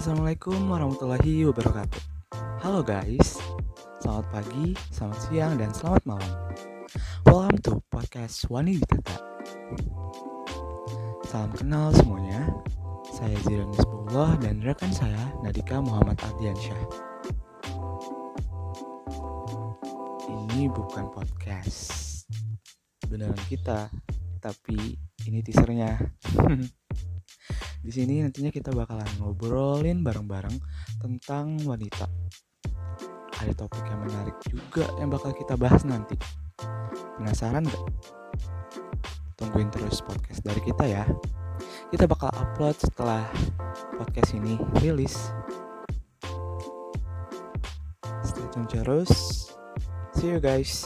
Assalamualaikum warahmatullahi wabarakatuh. Halo guys, selamat pagi, selamat siang, dan selamat malam. Welcome to podcast Wani Witata. Salam kenal semuanya. Saya Ziran Nisbullah dan rekan saya Nadika Muhammad Ardiansyah. Ini bukan podcast beneran kita, tapi ini teasernya. Di sini nantinya kita bakalan ngobrolin bareng-bareng tentang wanita. Ada topik yang menarik juga yang bakal kita bahas nanti. Penasaran gak? Tungguin terus podcast dari kita ya. Kita bakal upload setelah podcast ini rilis. Stay tune terus. See you guys.